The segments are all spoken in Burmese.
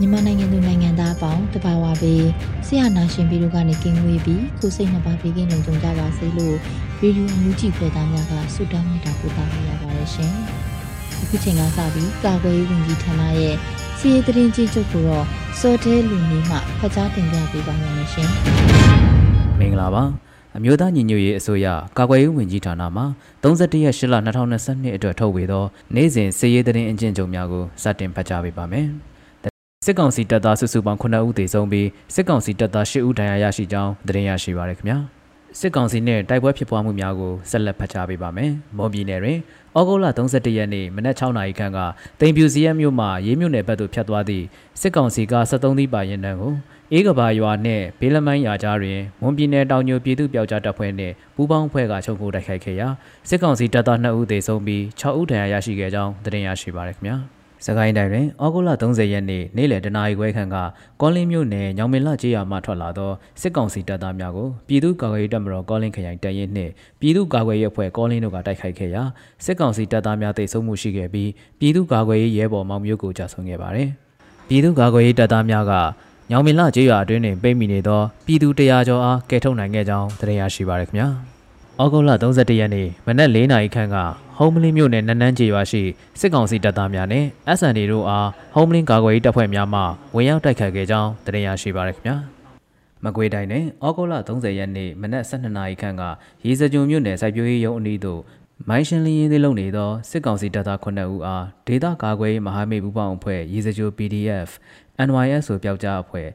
မြန်မာနိုင်ငံသူနိုင်ငံသားအပေါင်းတဘာဝပေးဆရာနာရှင်ပြီးတို့ကနေကင်းဝေးပြီးကိုစိတ်နှပါပေးကင်းလုံခြုံကြပါစေလို့ရေဒီယိုမြူးကြည့်ဖွယ်သားများကဆုတောင်းမြတ်တာပို့သပေးရပါတယ်ရှင်။အခုချိန်ကစပြီးကာကွယ်ရေးဝန်ကြီးဌာနရဲ့စီရေးတရင်ကြီးချုပ်ကိုတော့စောတဲလူမျိုးမှဖတ်ကြားတင်ပြပေးပါမယ်ရှင်။မင်္ဂလာပါ။အမျိုးသားညီညွတ်ရေးအစိုးရကာကွယ်ရေးဝန်ကြီးဌာနမှ31ရက်8လ2022အတွက်ထုတ်ဝေသော နေ့စဉ်စီရေးတရင်အကျဉ်းချုပ်များကိုစတင်ဖတ်ကြားပေးပါမယ်။ စစ်ကောင်စီတပ်သားစုစုပေါင်း9ဦးသေဆုံးပြီးစစ်ကောင်စီတပ်သား10ဦးဒဏ်ရာရရှိကြောင်းသတင်းရရှိပါရခင်ဗျာစစ်ကောင်စီနဲ့တိုက်ပွဲဖြစ်ပွားမှုများကိုဆက်လက်ဖတ်ကြားပေးပါမယ်။မွန်ပြည်နယ်တွင်ဩဂုတ်လ31ရက်နေ့မနက်6နာရီခန့်ကတိမ်ပြူစီရဲမြို့မှာရေးမြို့နယ်ဘက်သို့ဖြတ်သွားသည့်စစ်ကောင်စီက73သီးပါရင်တန်းကိုအေးကဘာရွာနှင့်ဘေးလမိုင်းရွာကြားတွင်မွန်ပြည်နယ်တောင်ညိုပြည်သူ့ပျောက်ကြားတပ်ဖွဲ့နှင့်ပူးပေါင်းအဖွဲ့ကချုပ်ကိုတိုက်ခိုက်ခဲ့ရာစစ်ကောင်စီတပ်သား2ဦးသေဆုံးပြီး6ဦးဒဏ်ရာရရှိခဲ့ကြောင်းသတင်းရရှိပါရခင်ဗျာ။ စကိုင်းတိုင်းတွင်ဩဂုတ်လ30ရက်နေ့နေ့လယ်တနာရီခွဲခန့်ကကောလင်းမြို့နယ်ညောင်မင်လကျေးရွာမှထွက်လာသောစစ်ကောင်စီတပ်သားများကိုပြည်သူ့ကာကွယ်ရေးတပ်မတော်ကောလင်းခရိုင်တပ်ရင်းနှင့်ပြည်သူ့ကာကွယ်ရေးအဖွဲ့ကောလင်းတို့ကတိုက်ခိုက်ခဲ့ရာစစ်ကောင်စီတပ်သားများတိုက်ဆုံမှုရှိခဲ့ပြီးပြည်သူ့ကာကွယ်ရေးရဲဘော်မောင်မျိုးကိုကြာဆုံးခဲ့ပါတယ်။ပြည်သူ့ကာကွယ်ရေးတပ်သားများကညောင်မင်လကျေးရွာအတွင်းတွင်ပိတ်မိနေသောပြည်သူတရာကျော်အားကယ်ထုတ်နိုင်ခဲ့ကြောင်းသိရရှိပါရခင်ဗျာ။ဩဂုတ်လ31ရက်နေ့မနက်၄နာရီခန့်က ဟုံးမလင်းမြို့နယ်နန်းနန်းကျေးရွာရှိစစ်ကောင်စီတပ်သားများနဲ့ SND တို့အားဟုံးမလင်းကာကွယ်ရေးတပ်ဖွဲ့များမှဝင်ရောက်တိုက်ခတ်ခဲ့ကြောင်းသိရရှိပါရခင်ဗျာမကွေးတိုင်းနဲ့ဩဂုတ်လ30ရက်နေ့မနက်12နာရီခန့်ကရေစကြုံမြို့နယ်စိုက်ပျိုးရေးရုံးအနီးသို့မိုင်းရှင်လင်းရင်းသေးလုံနေသောစစ်ကောင်စီတပ်သား9ဦးအားဒေသကာကွယ်ရေးမဟာမိတ်ပူးပေါင်းအဖွဲ့ရေစကြို PDF NYS ဆိုပြောက်ကြားအဖွဲ့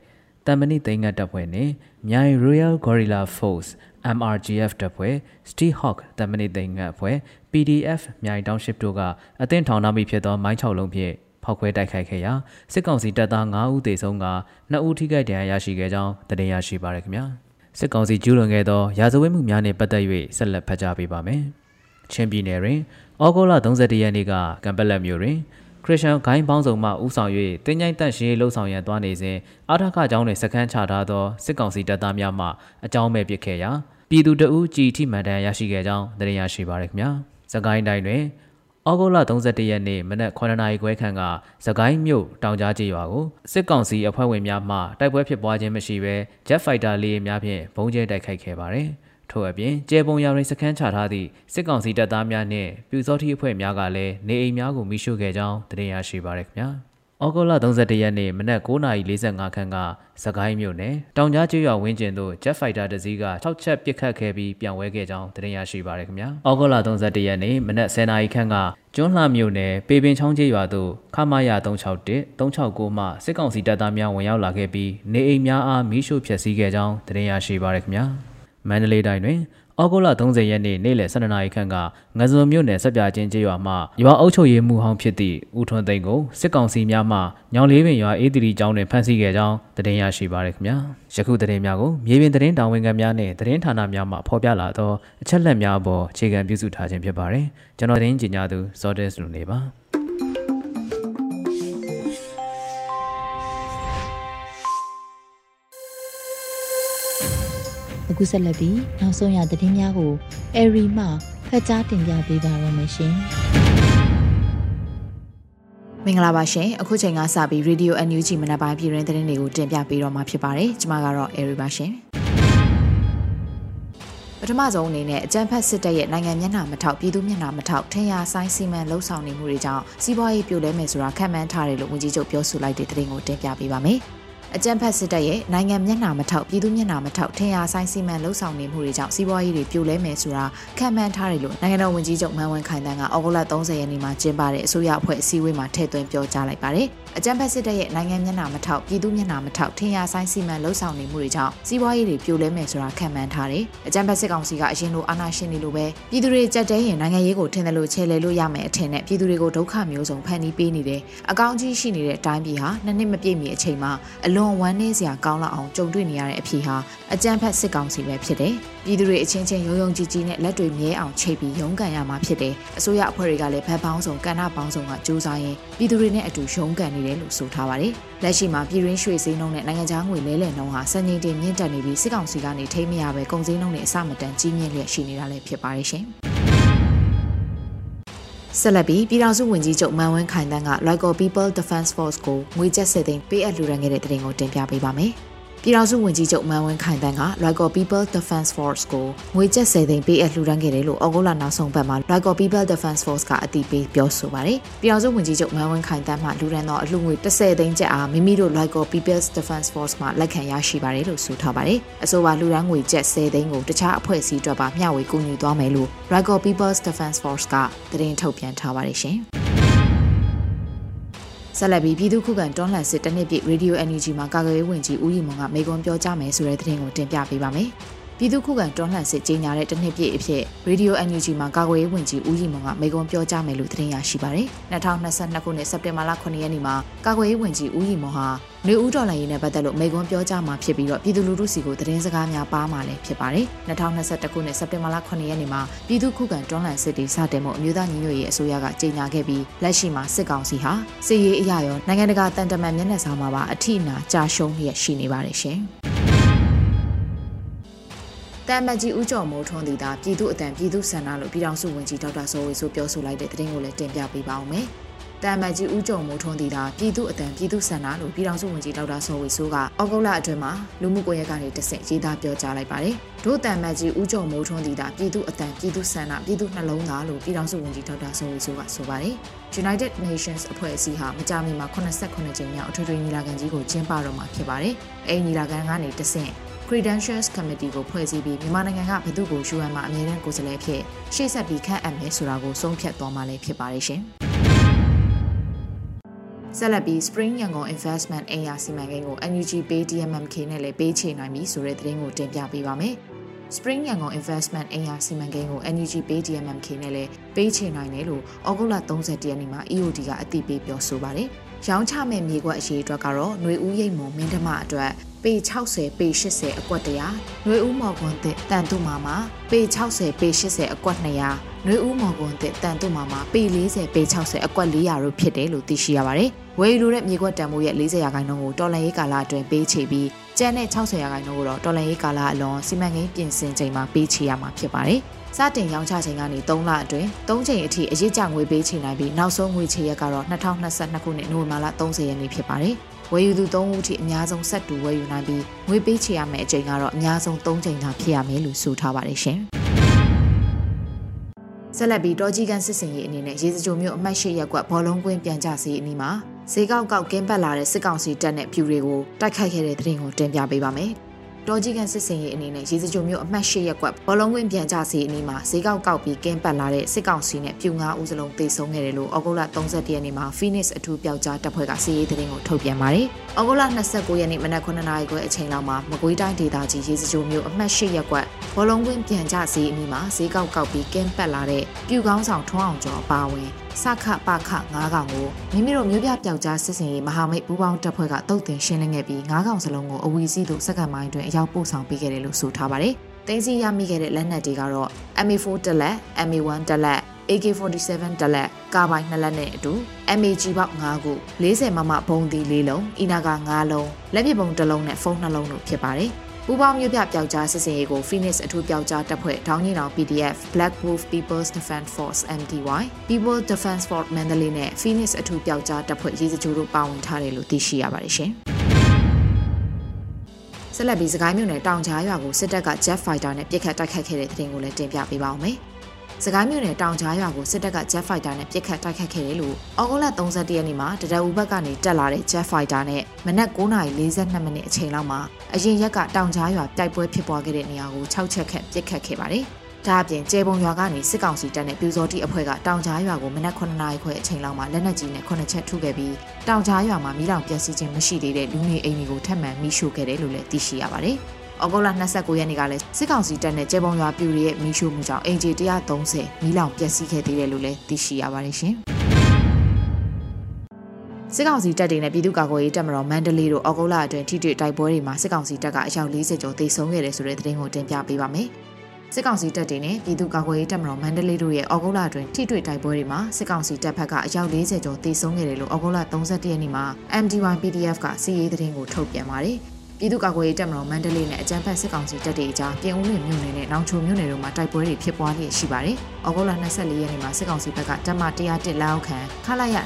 တမ်မဏိသိန်းငတ်တပ်ဖွဲ့နှင့်မြိုင် Royal Gorilla Force MRGF တပ်ဖွဲ့ Steel Hawk တမ်မဏိသိန်းငတ်အဖွဲ့ PDF မြိုင်တောင်ရှစ်တို့ကအသင်းထောင်နှမိဖြစ်သောမိုင်း6လုံးဖြင့်ဖောက်ခွဲတိုက်ခိုက်ခဲ့ရာစစ်ကောင်စီတပ်သား9ဦးသေဆုံးက2ဦးထိခိုက်ဒဏ်ရာရရှိခဲ့ကြောင်းသတင်းရရှိပါရခင်ဗျာစစ်ကောင်စီကျူးလွန်ခဲ့သောရာဇဝတ်မှုများနှင့်ပတ်သက်၍ဆက်လက်ဖတ်ကြားပေးပါမယ်ချင်းပြည်နယ်တွင်ဩဂုတ်လ31ရက်နေ့ကကံပက်လက်မြို့တွင်ခရစ်ယာန်ဂိုင်းပေါင်းစုံမှဥဆောင်၍တင်းကြိုင်တန့်ရှင်းလှုပ်ဆောင်ရန်သွားနေစဉ်အာထခကျောင်းတွင်စခန်းချထားသောစစ်ကောင်စီတပ်သားများမှအကြောင်းမဲ့ပစ်ခဲ့ရာပြည်သူတအုပ်ကြည်ထိမှန်တမ်းရရှိခဲ့ကြောင်းသိရရှိပါရခင်ဗျာ။ စကိုင်းတိုင်းတွင်ဩဂုတ်လ31ရက်နေ့မနက်9နာရီခွဲခန့်ကစကိုင်းမြို့တောင်ကြားကျေးရွာကိုစစ်ကောင်စီအဖွဲ့ဝင်များမှတိုက်ပွဲဖြစ်ပွားခြင်းမရှိဘဲ Jet Fighter လေးများဖြင့်ဘုံကျဲတိုက်ခိုက်ခဲ့ပါတယ်။ထို့အပြင်ကျေပုံရွာတွင်စခန်းချထားသည့်စစ်ကောင်စီတပ်သားများနှင့်ပြူစောတိအဖွဲ့များကလည်းနေအိမ်များကိုမိရှုခဲ့ကြောင်းသိရရှိပါရခင်ဗျာ။ ဩဂုတ်လ31ရက်နေ့မနက်9:45ခန်းကစကိုင်းမြို့နယ်တောင်ကြားကျွော်ဝင်းကျင်သို့ Jet Fighter တစ်စီးက6ချက်ပစ်ခတ်ခဲ့ပြီးပြန်ဝဲခဲ့ကြောင်းသိရရှိပါရခင်ဗျာ။ဩဂုတ်လ31ရက်နေ့မနက်10:00ခန်းကကျွန်းလှမြို့နယ်ပေပင်ချောင်းကျေးရွာသို့ခမာယာ361 369မှစစ်ကောင်စီတပ်သားများဝင်ရောက်လာခဲ့ပြီးနေအိမ်များအားမီးရှို့ဖျက်ဆီးခဲ့ကြောင်းသိရရှိပါရခင်ဗျာ။မန္တလေးတိုင်းတွင် ဩဂုတ်လ30ရက်နေ့နေ့လယ်12နာရီခန့်ကငဇုံမြို့နယ်ဆက်ပြချင်းကျေးရွာမှရွာအုပ်ချုပ်ရေးမှူးဟောင်းဖြစ်သည့်ဦးထွန်းသိန်းကိုစစ်ကောင်စီများမှညောင်လေးပင်ရွာအေးတီတီကျောင်းတွင်ဖမ်းဆီးခဲ့ကြောင်းသတင်းရရှိပါရခင်ဗျာယခုသတင်းများကိုမြေပြင်သတင်းတာဝန်ခံများနဲ့သတင်းဌာနများမှဖော်ပြလာသောအချက်လက်များအပေါ်အခြေခံပြုစုထားခြင်းဖြစ်ပါတယ်ကျွန်တော်သတင်းကြေညာသူဇော်ဒက်စ်လူနေပါ အခုဆက်လက်ပြီးနောက်ဆုံးရသတင်းများကိုအရီမှဖတ်ကြားတင်ပြပေးပါရမရှင်။မင်္ဂလာပါရှင်အခုချိန်ကစပြီး Radio NUG မနက်ပိုင်းပြည်တွင်သတင်းတွေကိုတင်ပြပေးတော့မှာဖြစ်ပါတယ်ကျွန်မကတော့ Airy ပါရှင်ပထမဆုံးအနေနဲ့အကြမ်းဖက်စစ်တပ်ရဲ့နိုင်ငံမျက်နှာမထောက်ပြည်သူမျက်နှာမထောက်ထင်ရဆိုင်စီမံလှုပ်ဆောင်နေမှုတွေကြောင့်စီးပွားရေးပြိုလဲမယ်ဆိုတာခန့်မှန်းထားတယ်လို့ဝန်ကြီးချုပ်ပြောဆိုလိုက်တဲ့သတင်းကိုတင်ပြပေးပါမယ်။ အကြံဖက်စစ်တပ်ရဲ့နိုင်ငံမျက်နှာမထောက်ပြည်သူမျက်နှာမထောက်ထင်ရဆိုင်စီမံလှုပ်ဆောင်နေမှုတွေကြောင့်စီးပွားရေးတွေပြိုလဲမယ်ဆိုတာခံမှန်းထားတယ်လို့နိုင်ငံတော်ဝန်ကြီးချုပ်မန်ဝင်းခိုင်တန်းကဩဂုတ်လ30ရက်နေ့မှာကျင်းပတဲ့အစိုးရအဖွဲ့အစည်းအဝေးမှာထည့်သွင်းပြောကြားလိုက်ပါတယ်။ အကြံဖက်စစ်တပ်ရဲ့နိုင်ငံမျက်နှာမထောက်ပြည်သူမျက်နှာမထောက်ထင်ရဆိုင်စီမံလှုပ်ဆောင်နေမှုတွေကြောင့်စီးပွားရေးတွေပြိုလဲမယ်ဆိုတာခံမှန်းထားတယ်။အကြံဖက်စစ်ကောင်စီကအရင်လိုအာဏာရှင်တွေလိုပဲပြည်သူတွေကြက်တဲရင်နိုင်ငံရေးကိုထင်တယ်လို့ချဲလဲလို့ရမယ်အထင်နဲ့ပြည်သူတွေကိုဒုက္ခမျိုးစုံဖန်တီးပေးနေတယ်။အကောင့်ကြီးရှိနေတဲ့အတိုင်းပြည်ဟာနှစ်နှစ်မပြည့်မီအချိန်မှာအလွန်ဝမ်းနည်းစရာကောင်းလောက်အောင်ကြုံတွေ့နေရတဲ့အဖြစ်ဟာအကြံဖက်စစ်ကောင်စီပဲဖြစ်တယ်။ပြည်သူတွေအချင်းချင်းရုံရုံကြည်ကြည်နဲ့လက်တွေမြဲအောင်ချိတ်ပြီးရုန်းကန်ရမှာဖြစ်တယ်။အစိုးရအဖွဲ့တွေကလည်းဗတ်ပေါင်းစုံကဏ္ဍပေါင်းစုံကစူးစမ်းရင်ပြည်သူတွေနဲ့အတူရုန်းကန်နေတယ်လို့ဆိုထားပါတယ်။လက်ရှိမှာပြည်ရင်းရွှေစည်းနှုန်းနဲ့နိုင်ငံခြားငွေလဲလှယ်နှုန်းဟာစံချိန်တင်မြင့်တက်နေပြီးစစ်ကောင်စီကနေထိမ့်မရပဲကုန်စည်နှုန်းနဲ့အဆမတန်ကြီးမြင့်လျက်ရှိနေတာလည်းဖြစ်ပါတယ်ရှင်။ဆက်လက်ပြီးပြည်ထောင်စုဝန်ကြီးချုပ်မန်ဝင်းခိုင်တန်းက Local People Defense Force ကိုငွေကျပ်စစ်သိန်းပေးအပ်လှူဒါန်းခဲ့တဲ့တဲ့တင်ကိုတင်ပြပေးပါမယ်။ ပြည်ထောင်စုဝန်ကြီးချုပ်မန်ဝင်းခိုင်တန်းက Local People Defense Force ကိုငွေကျပ်10သိန်းပေးအပ်လှူဒါန်းခဲ့တယ်လို့ဩဂုတ်လနောက်ဆုံးပတ်မှာ Local People Defense Force ကအတည်ပြုပြောဆိုပါတယ်။ပြည်ထောင်စုဝန်ကြီးချုပ်မန်ဝင်းခိုင်တန်းမှလှူဒါန်းသောအလှူငွေ10သိန်းကျပ်အားမိမိတို့ Local People Defense Force မှလက်ခံရရှိပါတယ်လို့ဆိုထားပါတယ်။အဆိုပါလှူဒါန်းငွေကျပ်10သိန်းကိုတခြားအဖွဲ့အစည်းတွေပါမျှဝေကူညီသွားမယ်လို့ Local People Defense Force ကသတင်းထုတ်ပြန်ထားပါတယ်ရှင်။ ဆက်လက်ပြီးပြည်သူ့ခုခံတွန်းလှန်စစ်တနစ်ပြည့် Radio NUG မှာကာကွယ်ရေးဝန်ကြီးဦးရီမွန်ကမေကွန်ပြောကြားမယ်ဆိုတဲ့သတင်းကိုတင်ပြပေးပါမယ်။ ပြည်သူ့ခုခံတွန်းလှန်စစ်ကြီးညာတဲ့တနစ်ပြည့်အဖြစ် Radio NUG မှာကာကွယ်ရေးဝန်ကြီးဦးရီမွန်ကမေကွန်ပြောကြားမယ်လို့သတင်းရရှိပါတယ်။2022ခုနှစ်စက်တင်ဘာလ9ရက်နေ့မှာကာကွယ်ရေးဝန်ကြီးဦးရီမွန်ဟာနေဦးတော်လှန်ရေးနဲ့ပတ်သက်လို့မေကွန်ပြောကြားမှာဖြစ်ပြီးတော့ပြည်သူလူထုစီကိုသတင်းစကားများပါမှာလည်းဖြစ်ပါတယ်။2021ခုနှစ်စက်တင်ဘာလ9ရက်နေ့မှာပြည်သူ့ခုခံတွန်းလှန်စစ်တီစတင်မှုအမျိုးသားညီညွတ်ရေးအစိုးရကကြေညာခဲ့ပြီးလက်ရှိမှာစစ်ကောင်စီဟာစစ်ရေးအရာရောနိုင်ငံတကာတန်တမန်မျက်နှာစာမှာပါအထိနာကြာရှုံးလျက်ရှိနေပါတယ်ရှင်။ တမ်မကြီးဦးကျော်မိုးထွန်းသည်သာပြည်သူအတန်ပြည်သူဆန္ဒလို့ပြည်ထောင်စုဝန်ကြီးဒေါက်တာစိုးဝေဆိုပြောဆိုလိုက်တဲ့သတင်းကိုလည်းတင်ပြပေးပါောင်းမယ်။တမ်မတ်ကြီးဦးကျော်မိုးထွန်းတည်တာပြည်သူအတန်ပြည်သူဆန္ဒလို့ပြည်ထောင်စုဝန်ကြီးဒေါက်တာစောဝေဆိုးကအောက်ဂုတ်လအတွင်းမှာလူမှုကွန်ရက်ကနေတဆင့်ရေးသားပြောကြားလိုက်ပါတယ်။ဒို့တမ်မတ်ကြီးဦးကျော်မိုးထွန်းတည်တာပြည်သူအတန်ပြည်သူဆန္ဒပြည်သူနှလုံးသားလို့ပြည်ထောင်စုဝန်ကြီးဒေါက်တာစောဝေဆိုးကဆိုပါတယ်။ United Nations အဖွဲ့အစည်းဟာမကြာမီမှာ89ကြိမ်မြောက်အထွေထွေညီလာခံကြီးကိုကျင်းပတော့မှာဖြစ်ပါတယ်။အဲဒီညီလာခံကနေတဆင့် Credentials Committee ကိုဖွဲ့စည်းပြီးမြန်မာနိုင်ငံကဘယ်သူ့ကို UN မှာအမြဲတမ်းကိုယ်စားလှယ်ဖြစ်ရှေ့ဆက်ပြီးခန့်အပ်မယ်ဆိုတာကိုဆုံးဖြတ်သွားမှာလည်းဖြစ်ပါတယ်ရှင်။ဆက်လက်ပြီး Spring Yangon Investment အိမ်ယာစီမံကိန်းကို NUG Pay DMMK နဲ့လည်းပေးချေနိုင်ပြီဆိုတဲ့သတင်းကိုတင်ပြပေးပါမယ်။ Spring Yangon Investment အိမ်ယာစီမံကိန်းကို NUG Pay DMMK နဲ့လည်းပေးချေနိုင်တယ်လို့ဩဂုတ်လ30ရက်နေ့မှာ EOD ကအသိပေးပြောဆိုပါတယ်။ရောင်းချမဲ့မြေကွက်အရေးအတွက်ကတော့ຫນွေဦးရိတ်မုံမင်းဓမအတွက် ပေ60ပေ80အကွက်100နှွေဦးမော်ကွန်တက်တန်တုမာမှာပေ60ပေ80အကွက်200နှွေဦးမော်ကွန်တက်တန်တုမာမှာပေ40ပေ60အကွက်400တို့ဖြစ်တယ်လို့သိရှိရပါတယ်။ဝယ်ယူလိုတဲ့မြေကွက်တန်ဖိုးရဲ့40ရာခိုင်နှုန်းကိုတော်လန်ရေးကာလအတွင်းပေးချေပြီးကျန်တဲ့60ရာခိုင်နှုန်းကိုတော့တော်လန်ရေးကာလအလွန်စီမံကိန်းပြင်ဆင်ချိန်မှာပေးချေရမှာဖြစ်ပါတယ်။စတင်ရောင်းချချိန်ကနေ3လအတွင်း3ချိန်အထိအရေးကြငွေပေးချိန်နိုင်ပြီးနောက်ဆုံးငွေချေရက်ကတော့2022ခုနှစ်နိုဝင်ဘာလ30ရက်နေ့ဖြစ်ပါတယ်။ ဝယ်ယူသူ3ဦးထိအများဆုံးဆက်တူဝယ်ယူနိုင်ပြီးငွေပေးချေရမယ့်အချိန်ကတော့အများဆုံး3ချိန်သာဖြစ်ရမယ်လို့ဆိုထားပါတယ်ရှင်။ဆက်လက်ပြီးတော်ကြီးကန်စစ်စင်ရေးအနေနဲ့ရေစကြိုမြို့အမှတ်၈ရပ်ကွက်ဘောလုံးကွင်းပြန်ကြစီအနီးမှာဈေးကောက်ကောက်ကင်းပတ်လာတဲ့စစ်ကောင်စီတပ်နဲ့ဖြူတွေကိုတိုက်ခိုက်ခဲ့တဲ့တဲ့ရင်ကိုတင်ပြပေးပါမယ်။ တော်ကြီးကန်စစ်စင်ရေးအနေနဲ့ရေစကြိုမျိုးအမှတ်၈ရပ်ကွက်ဘောလုံးဝင်းပြန်ကြစီအနီးမှာဈေးကောက်ကောက်ပြီးကင်းပတ်လာတဲ့စစ်ကောင်စီနဲ့ပြူငါဦးစလုံးတေဆုံးခဲ့တယ်လို့ဩဂုတ်လ31ရက်နေ့မှာ Phoenix အထူးပြောက်ကြားတပ်ဖွဲ့ကစီးရေးသတင်းကိုထုတ်ပြန်ပါတယ်။ဩဂုတ်လ29ရက်နေ့မနက်9နာရီခွဲအချိန်လောက်မှာမကွေးတိုင်းဒေသကြီးရေစကြိုမျိုးအမှတ်၈ရပ်ကွက်ဘောလုံးဝင်းပြန်ကြစီအနီးမှာဈေးကောက်ကောက်ပြီးကင်းပတ်လာတဲ့ပြူကောင်းဆောင်ထွန်းအောင်ကျော်အပါအဝင် စခပခ9ကောင်ကိုမိမိတို့မျိုးပြပျောက်ကြားစစ်စင်ရေးမဟာမိတ်ပူးပေါင်းတပ်ဖွဲ့ကတုတ်တင်ရှင်းလင်းခဲ့ပြီး9ကောင်စလုံးကိုအဝီစီးသို့စက္ကန့်ပိုင်းတွင်အရောက်ပို့ဆောင်ပေးခဲ့တယ်လို့ဆိုထားပါတယ်။တင်းစီရမိခဲ့တဲ့လက်နက်တွေကတော့ MA4 တက်လက် MA1 တက်လက် AK47 တက်လက်ကာဘိုင်2လက်နဲ့အတူ MAG ပေါက်5ခု40မမဘုံဒီ4လုံးအီနာက5လုံးလက်ပစ်ပုံ1လုံးနဲ့ဖုန်း2လုံးတို့ဖြစ်ပါတယ်။ ပူပေါင်းမြို့ပြပျောက်ကြားစစ်စင်ရေးကို Phoenix အထူးပျောက်ကြားတပ်ဖွဲ့ဒေါင်းကြီးနောင် PDF Black Wolf People's Defense Force MDY People Defense Force Mandalay နဲ့ Phoenix အထူးပျောက်ကြားတပ်ဖွဲ့ရေးစကြိုးတို့ပါဝင်ထားတယ်လို့သိရှိရပါတယ်ရှင်။ဆက်လက်ပြီးစကိုင်းမြို့နယ်တောင်ကြားရွာကိုစစ်တပ်က Jet Fighter နဲ့ပစ်ခတ်တိုက်ခတ်ခဲ့တဲ့တဲ့တင်ကိုလည်းတင်ပြပေးပါောင်းမယ်။ စကိုင်းမြို့နယ်တောင်ကြားရွာကိုစစ်တပ်က Jet Fighter နဲ့ပစ်ခတ်တိုက်ခတ်ခဲ့တယ်လို့ဩဂုတ်လ31ရက်နေ့မှာတရဝူဘက်ကနေတက်လာတဲ့ Jet Fighter နဲ့မနက်9:42မိနစ်အချိန်လောက်မှာအရင်ရက်ကတောင်ကြားရွာတိုက်ပွဲဖြစ်ပွားခဲ့တဲ့နေရာကို6ချက်ခန့်ပစ်ခတ်ခဲ့ပါတယ်။ဒါအပြင်ကျေပုံရွာကနေစစ်ကောင်စီတပ်နဲ့ပြူစောတိအဖွဲ့ကတောင်ကြားရွာကိုမနက်9နာရီခွဲအချိန်လောက်မှာလက်နက်ကြီးနဲ့9ချက်ထုခဲ့ပြီးတောင်ကြားရွာမှာမိလောင်ပျက်စီးခြင်းမရှိသေးတဲ့လူနေအိမ်တွေကိုထပ်မံမိရှို့ခဲ့တယ်လို့လည်းသိရှိရပါတယ်။ ဩဂုတ်လ29ရက်နေ့ကလည်းစစ်ကောင်စီတပ်နဲ့ကျေပုံရွာပြူရဲ့မိရှို့မှုကြောင့်အိမ်ခြေ130မိလောင်ပျက်စီးခဲ့သေးတယ်လို့လည်းသိရှိရပါတယ်ရှင်။စစ်ကောင်စီတပ်တွေနဲ့ပြည်သူ့ကာကွယ်ရေးတပ်မတော်မန္တလေးတို့ဩဂုတ်လအတွင်းထိတွေ့တိုက်ပွဲတွေမှာစစ်ကောင်စီတပ်ကအယောက်40ကျော်သေဆုံးခဲ့တယ်ဆိုတဲ့သတင်းကိုတင်ပြပေးပါမယ်။စစ်ကောင်စီတပ်တွေနဲ့ပြည်သူ့ကာကွယ်ရေးတပ်မတော်မန္တလေးတို့ရဲ့ဩဂုတ်လအတွင်းထိတွေ့တိုက်ပွဲတွေမှာစစ်ကောင်စီတပ်ဖက်ကအယောက်40ကျော်သေဆုံးခဲ့တယ်လို့ဩဂုတ်လ31ရက်နေ့မှာ MDY PDF ကစီးရေးသတင်းကိုထုတ်ပြန်ပါတယ်။ ပြည်သူ့ကာကွယ်ရေးတပ်မတော်မန္တလေးနဲ့အကြမ်းဖက်စစ်ကောင်စီတပ်တွေအကြားပြင်ဦးလွင်မြို့နယ်နဲ့နောင်ချိုမြို့နယ်တို့မှာတိုက်ပွဲတွေဖြစ်ပွားလျက်ရှိပါတယ်။ဩဂုတ်လ24ရက်နေ့မှာစစ်ကောင်စီဘက်ကတပ်မ101လက်အောက်ခံခလာရ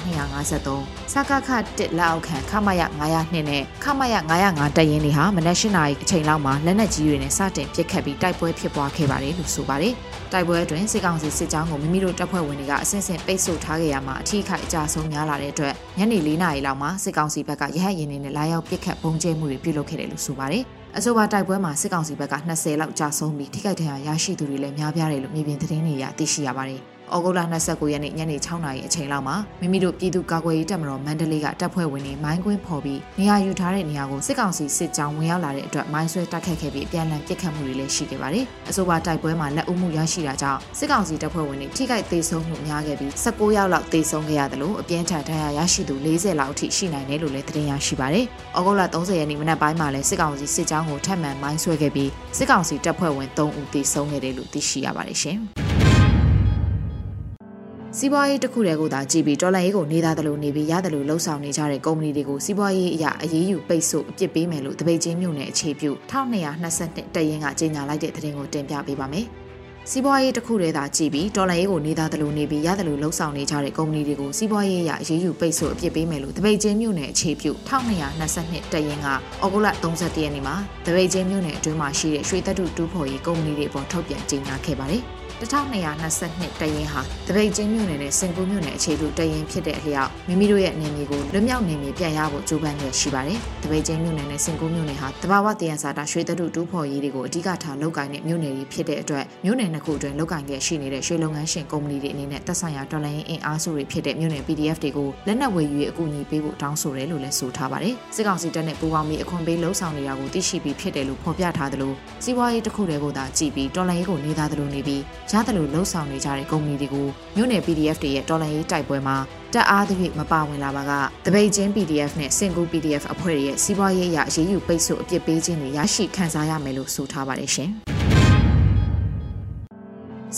253စကခ1လက်အောက်ခံခမရ902နဲ့ခမရ905တပ်ရင်းတွေဟာမနက်၈နာရီအချိန်လောက်မှာလက်နက်ကြီးတွေနဲ့စတင်ပစ်ခတ်ပြီးတိုက်ပွဲဖြစ်ပွားခဲ့ပါတယ်လို့ဆိုပါတယ်။တိုက်ပွဲအတွင်းစစ်ကောင်စီစစ်ကြောင်းကိုမိမိတို့တပ်ဖွဲ့ဝင်တွေကအဆင့်ဆင့်ပိတ်ဆို့ထားခဲ့ရမှာအထီးခိုက်အကြဆုံးများလာတဲ့အတွက်ညနေ၄နာရီလောက်မှာစစ်ကောင်စီဘက်ကရဟတ်ရင်တွေနဲ့လာရောက်ပစ်ခတ်ပုံကျဲမှုတွေပြုလုပ်ခဲ့တယ်လို့ဆိုပါတယ်။အဆိုပါတိုက်ပွဲမှာစစ်ကောင်စီဘက်က20လောက်ကြာဆုံးပြီးထိခိုက်ဒဏ်ရာရရှိသူတွေလည်းများပြားတယ်လို့မြေပြင်သတင်းတွေအရသိရှိရပါတယ်။ ဩဂုတ်လ29ရက်နေ့ညနေ6နာရီအချိန်လောက်မှာမိမိတို့ပြည်သူ့ကာကွယ်ရေးတပ်မတော်မန္တလေးကတပ်ဖွဲ့ဝင်တွေမိုင်းကွင်းဖော်ပြီးနေရာယူထားတဲ့နေရာကိုစစ်ကောင်စီစစ်ကြောင်းဝင်ရောက်လာတဲ့အတွက်မိုင်းဆွဲတိုက်ခတ်ခဲ့ပြီးအပြန်အလှန်ပစ်ခတ်မှုတွေလည်းရှိခဲ့ပါတယ်။အဆိုပါတိုက်ပွဲမှာလက်ဦးမှုရရှိတာကြောင့်စစ်ကောင်စီတပ်ဖွဲ့ဝင်တွေထိခိုက်သေဆုံးမှုများခဲ့ပြီး19ယောက်လောက်သေဆုံးခဲ့ရတယ်လို့အပြင်းထန်ဒဏ်ရာရရှိသူ40လောက်အထိရှိနိုင်တယ်လို့လည်းသတင်းရရှိပါတယ်။ဩဂုတ်လ30ရက်နေ့မနက်ပိုင်းမှာလည်းစစ်ကောင်စီစစ်ကြောင်းကိုထပ်မံမိုင်းဆွဲခဲ့ပြီးစစ်ကောင်စီတပ်ဖွဲ့ဝင်3ဦးသေဆုံးခဲ့တယ်လို့သိရှိရပါတယ်ရှင်။ စီးပွားရေးတစ်ခုတည်းကိုသာကြည့်ပြီးဒေါ်လာရေးကိုနေသားတယ်လို့နေပြီးရတယ်လို့လှုပ်ဆောင်နေကြတဲ့ကုမ္ပဏီတွေကိုစီးပွားရေးအရာအရေးယူပိတ်ဆို့အပြစ်ပေးမယ်လို့တပိတ်ချင်းမြို့နယ်အခြေပြု1222တရင်ကကြေညာလိုက်တဲ့သတင်းကိုတင်ပြပေးပါမယ်။စီးပွားရေးတစ်ခုတည်းသာကြည့်ပြီးဒေါ်လာရေးကိုနေသားတယ်လို့နေပြီးရတယ်လို့လှုပ်ဆောင်နေကြတဲ့ကုမ္ပဏီတွေကိုစီးပွားရေးအရာအရေးယူပိတ်ဆို့အပြစ်ပေးမယ်လို့တပိတ်ချင်းမြို့နယ်အခြေပြု1222တရင်ကဩဂုတ်လ31ရက်နေ့မှာတပိတ်ချင်းမြို့နယ်အတွင်းမှာရှိတဲ့ရွှေသက်တုတူးဖော်ရေးကုမ္ပဏီတွေပေါ်ထုတ်ပြန်ကြေညာခဲ့ပါတယ်။ 1222တရင်ဟာတပိတ်ချင်းမြို့နယ်နဲ့စင်ကူးမြို့နယ်အခြေပြုတရင်ဖြစ်တဲ့အလျောက်မိမိတို့ရဲ့နေမြေကိုလွတ်မြောက်နေမြေပြန်ရဖို့ကြိုးပမ်းရရှိပါတယ်။တပိတ်ချင်းမြို့နယ်နဲ့စင်ကူးမြို့နယ်ဟာတဘာဝတယံစာတာရွှေတတုတူးဖော်ရေးတွေကိုအဓိကထားလုပ်ကိုင်တဲ့မြို့နယ်တွေဖြစ်တဲ့အတွက်မြို့နယ်နှစ်ခုအတွင်းလုပ်ကိုင်ခဲ့ရှိနေတဲ့ရွှေလုပ်ငန်းရှင်ကုမ္ပဏီတွေအနေနဲ့သက်ဆိုင်ရာဒေါ်လာရင်းအင်အားစုတွေဖြစ်တဲ့မြို့နယ် PDF တွေကိုလက်နက်ဝယ်ယူရေးအကူအညီပေးဖို့တောင်းဆိုတယ်လို့လည်းဆိုထားပါတယ်။စစ်ကောင်စီတပ်နဲ့ပူးပေါင်းပြီးအခွန်ပေးလှုံ့ဆော်နေတာကိုသိရှိပြီးဖြစ်တယ်လို့ဖော်ပြထားသလိုစီးပွားရေးတစ်ခုတည်းကိုသာကြည့်ပြီးဒေါ်လာရေးကိုနေသားသလိုနေပြီးရသလိုလှုံ့ဆော်နေကြတဲ့ကုမ္ပဏီတွေကိုမြို့နယ် PDF တွေရဲ့တော်လှန်ရေးတိုက်ပွဲမှာတက်အားသဖြင့်မပါဝင်လာပါကတပိတ်ချင်း PDF နဲ့စင်ကူ PDF အဖွဲ့တွေရဲ့စီးပွားရေးအရအရေးယူပိတ်ဆို့အပြစ်ပေးခြင်းတွေရရှိခံစားရမယ်လို့ဆိုထားပါတယ်ရှင်။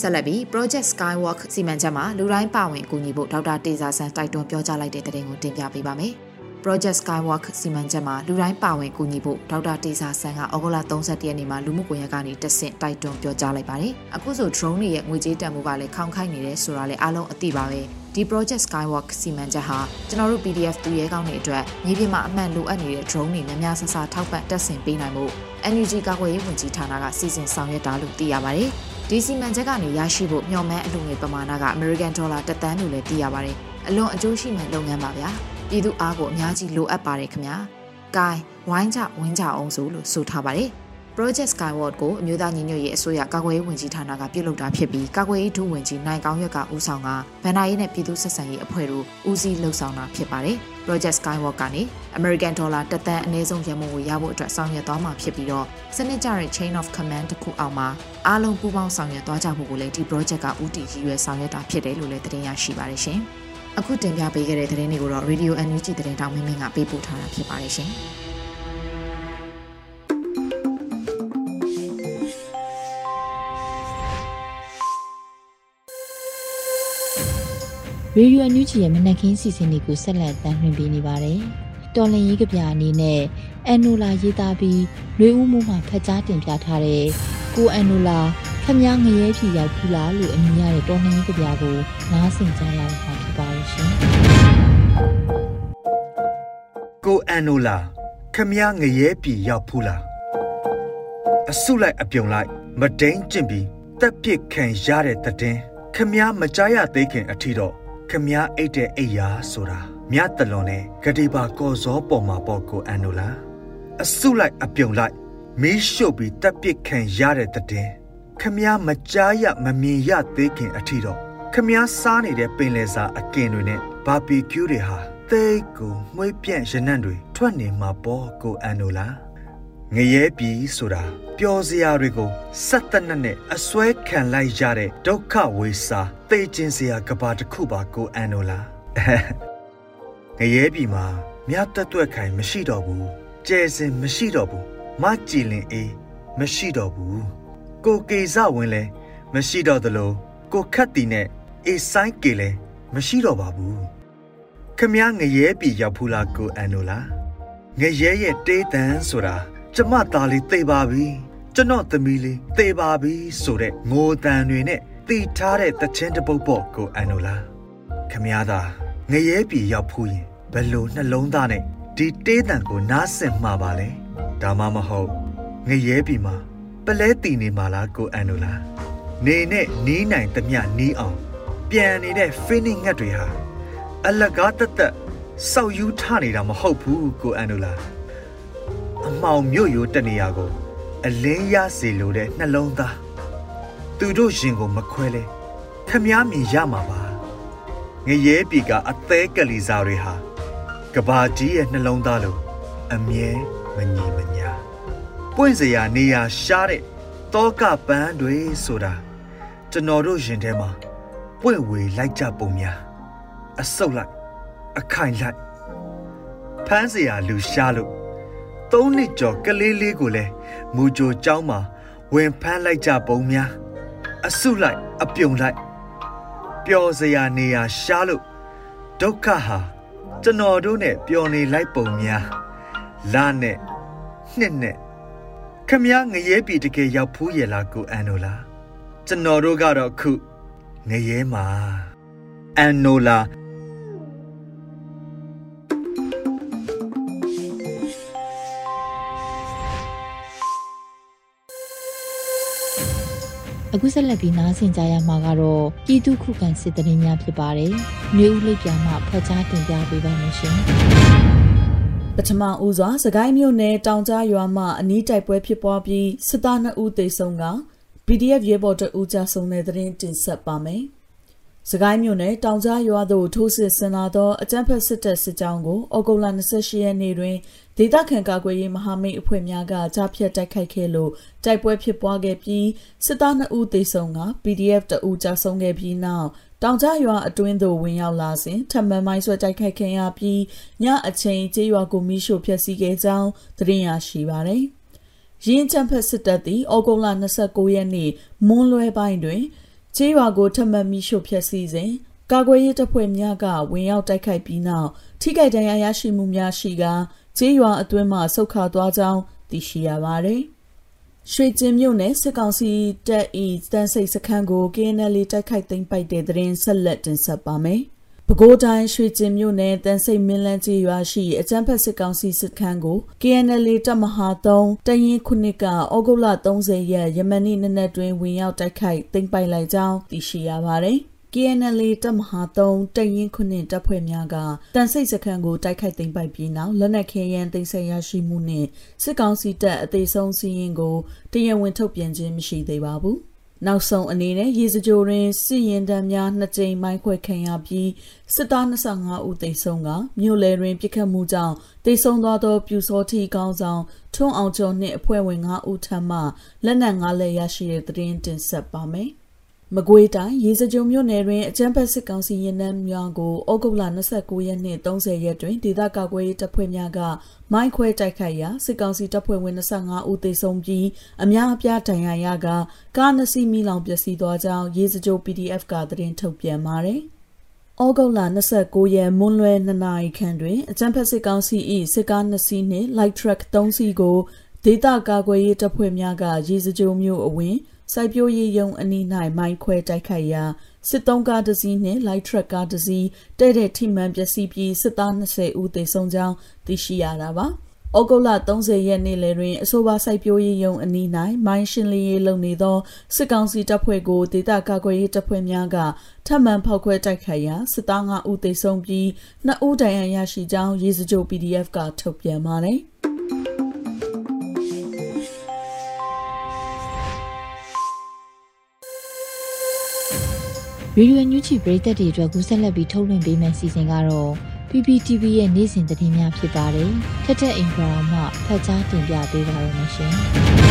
ဆက်လက်ပြီး Project Skywalk စီမံချက်မှာလူတိုင်းပါဝင်ကူညီဖို့ဒေါက်တာတေဇာဆန်တိုက်တွန်းပြောကြားလိုက်တဲ့တဲ့တင်ကိုတင်ပြပေးပါမယ်။ Project Skywalk စီမံချက်မှာလူတိုင်းပါဝင်ကူညီဖို့ဒေါက်တာတေစာဆန်ကဩဂုတ်လ31ရက်နေ့မှာလူမှုကွန်ရက်ကနေတဆင့်တိုက်တွန်းပြောကြားလိုက်ပါတယ်။အခုဆို drone တွေရဲ့ငွေကြေးတန်ဖိုးကလည်းခေါင်းခိုက်နေတယ်ဆိုတာလည်းအားလုံးအသိပါပဲ။ဒီ project skywalk စီမံချက်ဟာကျွန်တော်တို့ PDF သူရဲကောင်းတွေအတွက်မြေပြင်မှာအမှန်လိုအပ်နေတဲ့ drone တွေများများဆဆထောက်ပံ့တက်ဆင်ပေးနိုင်မှု NUG ကာကွယ်ရေးဝန်ကြီးဌာနကစီစဉ်ဆောင်ရွက်တာလို့သိရပါတယ်။ဒီစီမံချက်ကနေရရှိဖို့မျှော်မှန်းအလူငွေပမာဏက American Dollar တသန်းလို့လည်းသိရပါတယ်။အလွန်အကျိုးရှိမဲ့လုပ်ငန်းပါဗျာ။ ပြည်သူအားကိုအများကြီးလိုအပ်ပါတယ်ခင်ဗျာ။ gain ဝိုင်းကြဝင်းကြအောင်ဆိုလို့ဆိုထားပါတယ်။ Project Skyward ကိုအမျိုးသားညီညွတ်ရေးအစိုးရကာကွယ်ရေးဝန်ကြီးဌာနကပြုလုပ်တာဖြစ်ပြီးကာကွယ်ရေးဒုဝန်ကြီးနိုင်ကောင်းရွက်ကဦးဆောင်ကဗန်နာရေးနဲ့ပြည်သူ့ဆက်ဆံရေးအဖွဲ့တို့ဦးစီးလှုပ်ဆောင်တာဖြစ်ပါတယ်။ Project Skyward ကနေ American Dollar တသန်းအနည်းဆုံးရမုံကိုရဖို့အတွက်ဆောင်ရွက်သွားမှာဖြစ်ပြီးတော့စနစ်ကျတဲ့ Chain of Command တစ်ခုအောက်မှာအားလုံးပူးပေါင်းဆောင်ရွက်သွားကြဖို့ကိုလည်းဒီ project ကဦးတည်ရည်ရွယ်ဆောင်ရွက်တာဖြစ်တယ်လို့လည်းတင်ပြရရှိပါတယ်ရှင်။ အခုတင်ပြပေးခဲ့တဲ့သတင်းတွေကိုတော့ Radio NUG သတင်းတောင်မင်းမင်းကပေးပို့ထားတာဖြစ်ပါတယ်ရှင်။ရေဒီယိုအန်ယူဂျီရဲ့မနက်ခင်းစီစဉ်တွေကိုဆက်လက်တင်ပြနေပါတယ်။တော်လင်ရေးကဗျာအနေနဲ့အန်နိုလာရေးသားပြီးလွေဦးမှုမှဖတ်ကြားတင်ပြထားတဲ့ကိုအန်နိုလာခမည်းငရဲဖြီရောက်ဘူးလားလို့အမည်ရတဲ့တော်လင်ရေးကဗျာကိုနားဆင်ကြရမှာဖြစ်ပါ ကိုအန်နိုလာခမည်းငရဲပြည်ရောက်ဘူးလားအစုလိုက်အပြုံလိုက်မဒိန်ကျင့်ပြီးတက်ပစ်ခံရတဲ့တဲ့ခမည်းမကြားရသေးခင်အထီတော့ခမည်းအိတ်တဲ့အိယာဆိုတာမြတ်တလွန်နဲ့ဂတိပါကော်စောပေါ်မှာပေါ့ကိုအန်နိုလားအစုလိုက်အပြုံလိုက်မီးရှို့ပြီးတက်ပစ်ခံရတဲ့တဲ့ခမည်းမကြားရမမြင်ရသေးခင်အထီတော့ခမည်းစားနေတဲ့ပင်လယ်စာအကင်တွေနဲ့ဘာဘီကျူးတွေဟာ သိတ်ကိုမှွေးပြန့်ရနံ့တွေထွက်နေမှာပေါ့ကိုအန်နိုလားငရဲပြီဆိုတာပျော်စရာတွေကိုစက်တနက်နဲ့အစွဲခံလိုက်ရတဲ့ဒုက္ခဝေစာသိချင်းစရာကဘာတစ်ခုပါကိုအန်နိုလားငရဲပြီမှာမြတ်တက်တွက်ခိုင်မရှိတော့ဘူးကျဲစင်မရှိတော့ဘူးမကြည်လင်အေးမရှိတော့ဘူးကိုကေဇဝင်လဲမရှိတော့သလိုကိုခတ်တီနဲ့အေးဆိုင်ကေလဲမရှိတော့ပါဘူး ခမည်းငရဲပြီရောက်ဖူးလားကိုအန်နိုလားငရဲရဲ့တေးတန်ဆိုတာကျမသားလေးသေပါပြီကျွန်တော်သမီးလေးသေပါပြီဆိုတဲ့ငိုတန်တွေနဲ့တီထားတဲ့တခြင်းတပုတ်ပေါ့ကိုအန်နိုလားခမည်းသားငရဲပြီရောက်ဖူးရင်ဘယ်လိုနှလုံးသားနဲ့ဒီတေးတန်ကိုနားဆင်မှာပါလဲဒါမှမဟုတ်ငရဲပြီမှာပလဲတီနေမှာလားကိုအန်နိုလားနေနဲ့နီးနိုင်သမျှနီးအောင် ပြန်နေတဲ့ feeling ငတ်တွေဟာ အလကားတက်တက်စောက်ယူထနေတာမဟုတ်ဘူးကိုအန်နိုလားအမောင်မြို့ရိုးတနေရာကို အလင်းရစေလိုတဲ့နှလုံးသားသူတို့ရင်ကိုမခွဲလဲခမားမြင်ရမှာပါငရဲပြီကအသေးကလေးစားတွေဟာကဘာကြီးရဲ့နှလုံးသားလိုအမြဲမငြိမညာပွင့်စရာနေရာရှားတဲ့တောကပန်းတွေဆိုတာကျွန်တော်တို့ရင်ထဲမှာပွင့်ဝေလိုက်ကြပုံများ အဆုတ်လိုက်အခိုင်လိုက်ဖမ်းစရာလူရှားလို့သုံးနှစ်ကျော်ကလေးလေးကိုလည်းမူကြိုเจ้าမှာဝင်ဖမ်းလိုက်ကြပုံများအဆုလိုက်အပြုံလိုက်ပျော်စရာနေရာရှားလို့ဒုက္ခဟာကျွန်တော်တို့နဲ့ပျော်နေလိုက်ပုံများလာနဲ့နှစ်နဲ့ခမည်းငရဲပြီတကယ်ရောက်ဖူးရလားကိုအန်နိုလာကျွန်တော်တို့ကတော့ခုငရဲမှာအန်နိုလာ အခုဆက်လက်ပြီးနားဆင်ကြရမှာကတော့ပြည်သူခုခံစစ်တရင်များဖြစ်ပါတယ်။မျိုးဦးလေးပြမှဖော်ကြားတင်ပြပေးပါမယ်ရှင်ပထမဦးစွာစကိုင်းမြို့နယ်တောင်ကြားရွာမှအနီးတိုက်ပွဲဖြစ်ပွားပြီးစစ်သား2ဦးသေဆုံးက PDF ရဲဘော်2ဦးကြာဆုံးတဲ့တဲ့ရင်တင်ဆက်ပါမယ်။ စကိုင်းမြို့နယ်တောင်ကြားရွာသို့ထိုးစစ်ဆင်လာသောအကြမ်းဖက်စစ်တပ်စစ်ကြောင်းကိုဩဂုတ်လ28ရက်နေ့တွင်ဒေသခံကာကွယ်ရေးမဟာမိတ်အဖွဲ့များကကြားဖြတ်တိုက်ခိုက်ခဲ့လို့တိုက်ပွဲဖြစ်ပွားခဲ့ပြီးစစ်သား2ဦးသေဆုံးက PDF 2ဦးကြာဆုံးခဲ့ပြီးနောက်တောင်ကြားရွာအတွင်းသို့ဝင်ရောက်လာစဉ်ထပ်မံမိုင်းဆွဲတိုက်ခိုက်ခဲ့ရပြီးညအချိန်ကျေးရွာကိုမိရှို့ဖျက်ဆီးခဲ့ကြောင်းသတင်းရရှိပါသည်။ရင်းချမ်းဖက်စစ်တပ်သည်ဩဂုတ်လ29ရက်နေ့မွန်းလွဲပိုင်းတွင် ကျေးရွာကိုထပ်မံမိရှို့ဖျက်ဆီးစဉ်ကာကွယ်ရေးတပ်ဖွဲ့များကဝင်ရောက်တိုက်ခိုက်ပြီးနောက်ထိခိုက်ဒဏ်ရာရရှိမှုများရှိကကျေးရွာအတွင်းမှဆုတ်ခါသွားကြောင်းသိရှိရပါတယ်။ရွှေကျင်မြို့နယ်စစ်ကောင်စီတပ်၏တန်းစိတ်စခန်းကို KNL တိုက်ခိုက်သိမ်းပိုက်တဲ့တဲ့ရင်ဆက်လက်တင်ဆက်ပါမယ်။ ပဲခူးတိုင်းရွှေကျင်မြို့နယ်တန်စိတ်မင်းလန်းကြီးရွာရှိအကြမ်းဖက်စစ်ကောင်စီစစ်ခန်းကို KNL တပ်မဟာ3တရင်ခုနှစ်ကဩဂုတ်လ30ရက်ယမန်နေ့နနက်တွင်ဝင်ရောက်တိုက်ခိုက်သိမ်းပိုက်လိုက်ကြောင်းသိရှိရပါတယ်။ KNL တပ်မဟာ3တရင်ခုနှစ်တပ်ဖွဲ့များကတန်စိတ်စခန်းကိုတိုက်ခိုက်သိမ်းပိုက်ပြီးနောက်လက်နက်ခဲယမ်းသိမ်းဆည်းရရှိမှုနှင့်စစ်ကောင်စီတပ်အသေးဆုံးစီးရင်ကိုတရားဝင်ထုတ်ပြန်ခြင်းမရှိသေးပါဘူး။ နောက်ဆုံးအနေနဲ့ရေစကြိုတွင်စစ်ရင်တမ်းများနှစ်ကြိမ်မိုင်းခွဲခံရပြီးစစ်သား25ဦးသေဆုံးကမြို့လယ်တွင်ပြစ်ခတ်မှုကြောင့်သေဆုံးသွားသောပြူစောထီကောင်းဆောင်ထွန်းအောင်ကျော်နှင့်အဖွဲ့ဝင်5ဦးထပ်မှလက်နက်5လက်ရရှိတဲ့သတင်းတင်ဆက်ပါမယ်။ မကွေးတိုင်းရေစကြုံမြို့နယ်တွင်အကြမ်းဖက်စစ်ကောင်စီရင်နှန်းများကိုဩဂုတ်လ29ရက်နှင့်30ရက်တွင်ဒေသကာကွယ်ရေးတပ်ဖွဲ့များကမိုင်းခွဲတိုက်ခိုက်ရာစစ်ကောင်စီတပ်ဖွဲ့ဝင်25ဦးသေဆုံးပြီးအများအပြားဒဏ်ရာရကကားနှစ်စီးမိလောင်ပျက်စီးသွားကြောင်းရေစကြို PDF ကသတင်းထုတ်ပြန်ပါတယ်။ဩဂုတ်လ29ရက်မွန်းလွဲ2နာရီခန့်တွင်အကြံဖက်စစ်ကောင်စီ၏စစ်ကား2စီးနှင့် light truck 3စီးကိုဒေသကာကွယ်ရေးတပ်ဖွဲ့များကရေစကြိုမျိုးအဝင် စိုက်ပျိုးရေးယုံအနီး၌မိုင်းခွဲတိုက်ခိုက်ရာစစ်သုံးကားတစ်စီးနှင့် light truck ကားတစ်စီးတဲ့တဲ့ထိမှန်ပျက်စီးပြီးစစ်သား20ဦးသေဆုံးကြောင်းသိရှိရတာပါ။။ဩဂုတ်လ30ရက်နေ့လယ်တွင်အဆိုပါစိုက်ပျိုးရေးရုံအနီး၌မိုင်းရှင်းလင်းရေးလုပ်နေသောစစ်ကောင်စီတပ်ဖွဲ့ကိုဒေသကာကွယ်ရေးတပ်ဖွဲ့များကထပ်မံဖောက်ခွဲတိုက်ခိုက်ရာစစ်သား9ဦးသေဆုံးပြီး2ဦးဒဏ်ရာရရှိကြောင်းရေစကြို PDF ကထုတ်ပြန်ပါတယ်။။ ရေဒီယိုညူချီပရိသတ်တွေအတွက်ကူးဆက်လက်ပြီးထုတ်လွှင့်ပေးမယ့်စီစဉ်ကတော့ PPTV ရဲ့နေ့စဉ်သတင်းများဖြစ်ပါတယ်။ထက်ထက်အင်္ဂရာမှဖတ်ကြားတင်ပြပေးပါရမရှင်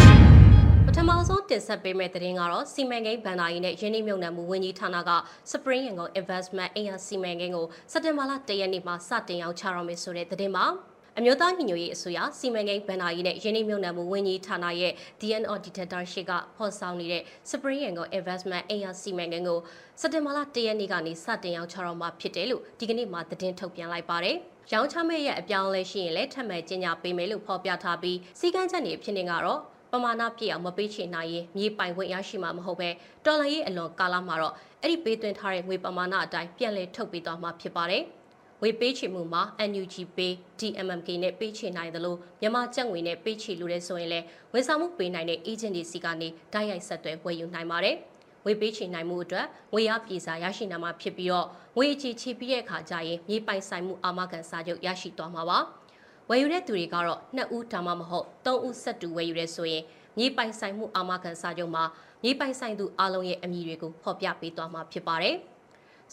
။ပထမဆုံးတင်ဆက်ပေးမယ့်သတင်းကတော့စီမံကိန်းဗန်ဒါရီနဲ့ရင်းနှီးမြှုပ်နှံမှုဝန်ကြီးဌာနက Spring Yangon Investment အင်အားစီမံကိန်းကိုစက်တင်ဘာလ၁ရက်နေ့မှာစတင်ရောက်ချတော့မယ်ဆိုတဲ့သတင်းပါ။ အမျိုးသားညီညွတ်ရေးအစိုးရစီမံကိန်းဗန်နာရေးနဲ့ရင်းနှီးမြှုပ်နှံမှုဝန်ကြီးဌာနရဲ့ DNO Dictatorship ကဖော်ဆောင်နေတဲ့ Spring Yangon Investment အင်အားစီမံကိန်းကိုစက်တင်ဘာလ၁ရက်နေ့ကနေစတင်ရောက်ချတော့မှာဖြစ်တယ်လို့ဒီကနေ့မှသတင်းထုတ်ပြန်လိုက်ပါတယ်။ရောင်းချမဲ့ရဲ့အပြောင်းအလဲရှိရင်လည်းထပ်မံကျင်းပပေးမယ်လို့ဖော်ပြထားပြီးစီကန်းချက်နေဖြစ်နေကတော့ပမာဏပြည့်အောင်မပေးချင်နိုင်ရင်မြေပိုင်ခွင့်ရရှိမှာမဟုတ်ပဲတော်လန်ရေးအလွန်ကာလမှာတော့အဲ့ဒီပေးသွင်းထားတဲ့ငွေပမာဏအတိုင်းပြန်လည်ထုတ်ပေးသွားမှာဖြစ်ပါတယ်။ ဝေပေးချေမှုမှာ NUG Pay DMMK နဲ့ပေးချေနိုင်တယ်လို့မြန်မာကျပ်ငွေနဲ့ပေးချေလို့လဲဆိုရင်လဲဝန်ဆောင်မှုပေးနိုင်တဲ့ agent တွေစီကနေဓာတ်ရိုက်ဆက်သွယ်ဝယ်ယူနိုင်ပါတယ်။ဝေပေးချေနိုင်မှုအတွက်ငွေရပြည်စာရရှိနိုင်မှာဖြစ်ပြီးတော့ငွေအချေချေပြီးတဲ့အခါကျရင်မြေပိုင်ဆိုင်မှုအာမခံစာချုပ်ရရှိသွားမှာပါ။ဝယ်ယူတဲ့သူတွေကတော့2ဦးဒါမှမဟုတ်3ဦးဆက်တူဝယ်ယူရဲဆိုရင်မြေပိုင်ဆိုင်မှုအာမခံစာချုပ်မှာမြေပိုင်ဆိုင်သူအလုံးရဲ့အမည်တွေကိုဖော်ပြပေးသွားမှာဖြစ်ပါတယ်။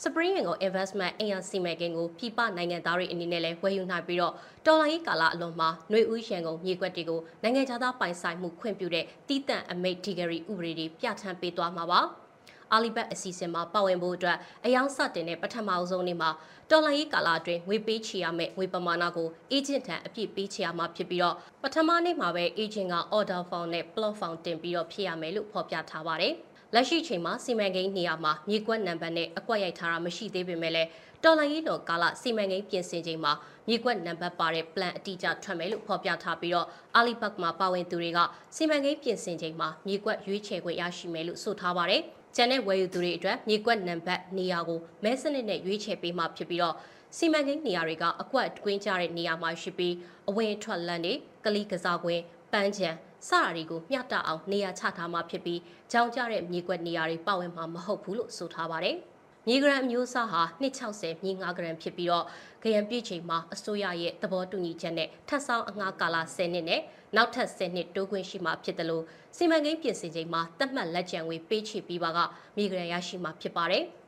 Spring Yangon Investment အင်အားစီမံကိန်းကိုပြည်ပနိုင်ငံသားတွေအနေနဲ့လည်းဝယ်ယူနိုင်ပြီးတော့တော်လိုင်းကာလအလွန်မှာຫນွေဦးရန်ကုန်မြေကွက်တွေကိုနိုင်ငံခြားသားပိုင်ဆိုင်မှုခွင့်ပြုတဲ့တီးတန့်အမိတ်ဒီဂရီဥပဒေတွေပြဋ္ဌာန်းပေးသွားမှာပါ။အာလီဘတ်အစီအစဉ်မှာပါဝင်ဖို့အတွက်အယောင်စတင်တဲ့ပထမအဆုံးနေ့မှာတော်လိုင်းရေးကာလအတွင်းငွေပေးချေရမယ့်ငွေပမာဏကိုအေဂျင့်ထံအပြည့်ပေးချေရမှာဖြစ်ပြီးတော့ပထမနေ့မှာပဲအေဂျင့်က order form နဲ့ plot form တင်ပြီးတော့ဖြည့်ရမယ်လို့ဖော်ပြထားပါတယ်။ လက်ရှိချိန်မှာစီမံကိန်းနေရာမှာမြေကွက်နံပါတ်နဲ့အကွက်ရိုက်ထားတာမရှိသေးပေမဲ့လည်းတော်လိုင်းရေးတော်ကာလစီမံကိန်းပြင်ဆင်ချိန်မှာမြေကွက်နံပါတ်ပါတဲ့ plan အတိအကျထွက်မယ်လို့ဖော်ပြထားပြီးတော့ Alibag မှာပါဝင်သူတွေကစီမံကိန်းပြင်ဆင်ချိန်မှာမြေကွက်ရွေးချယ်ခွင့်ရရှိမယ်လို့ဆိုထားပါတယ်။ကျန်တဲ့ဝယ်ယူသူတွေအတွက်မြေကွက်နံပါတ်နေရာကိုမဲစနစ်နဲ့ရွေးချယ်ပေးမှဖြစ်ပြီးတော့စီမံကိန်းနေရာတွေကအကွက်တွင်းကြတဲ့နေရာမှာရှိပြီးအဝင်ထွက်လမ်းတွေကလီကစားကွင်းပန်းချံ စတာတွေကိုမျှတအောင်နေရာချထားမှာဖြစ်ပြီးကြောင်ကြတဲ့မြေကွက်နေရာတွေပါဝင်မှာမဟုတ်ဘူးလို့ဆိုထားပါတယ်။မြေဂရမ်အမျိုးအစားဟာ260မြေ9ဂရမ်ဖြစ်ပြီးတော့ဂရမ်ပြည့်ချိန်မှာအစိုးရရဲ့သဘောတူညီချက်နဲ့ထပ်ဆောင်အငှားကာလ10နှစ်နဲ့နောက်ထပ်10နှစ်တိုးခွင့်ရှိမှာဖြစ်တယ်လို့စီမံကိန်းပြင်ဆင်ချိန်မှာသတ်မှတ်လက်ကျန်ဝေပေးချေပြီးပါကမြေဂရမ်ရရှိမှာဖြစ်ပါတယ်။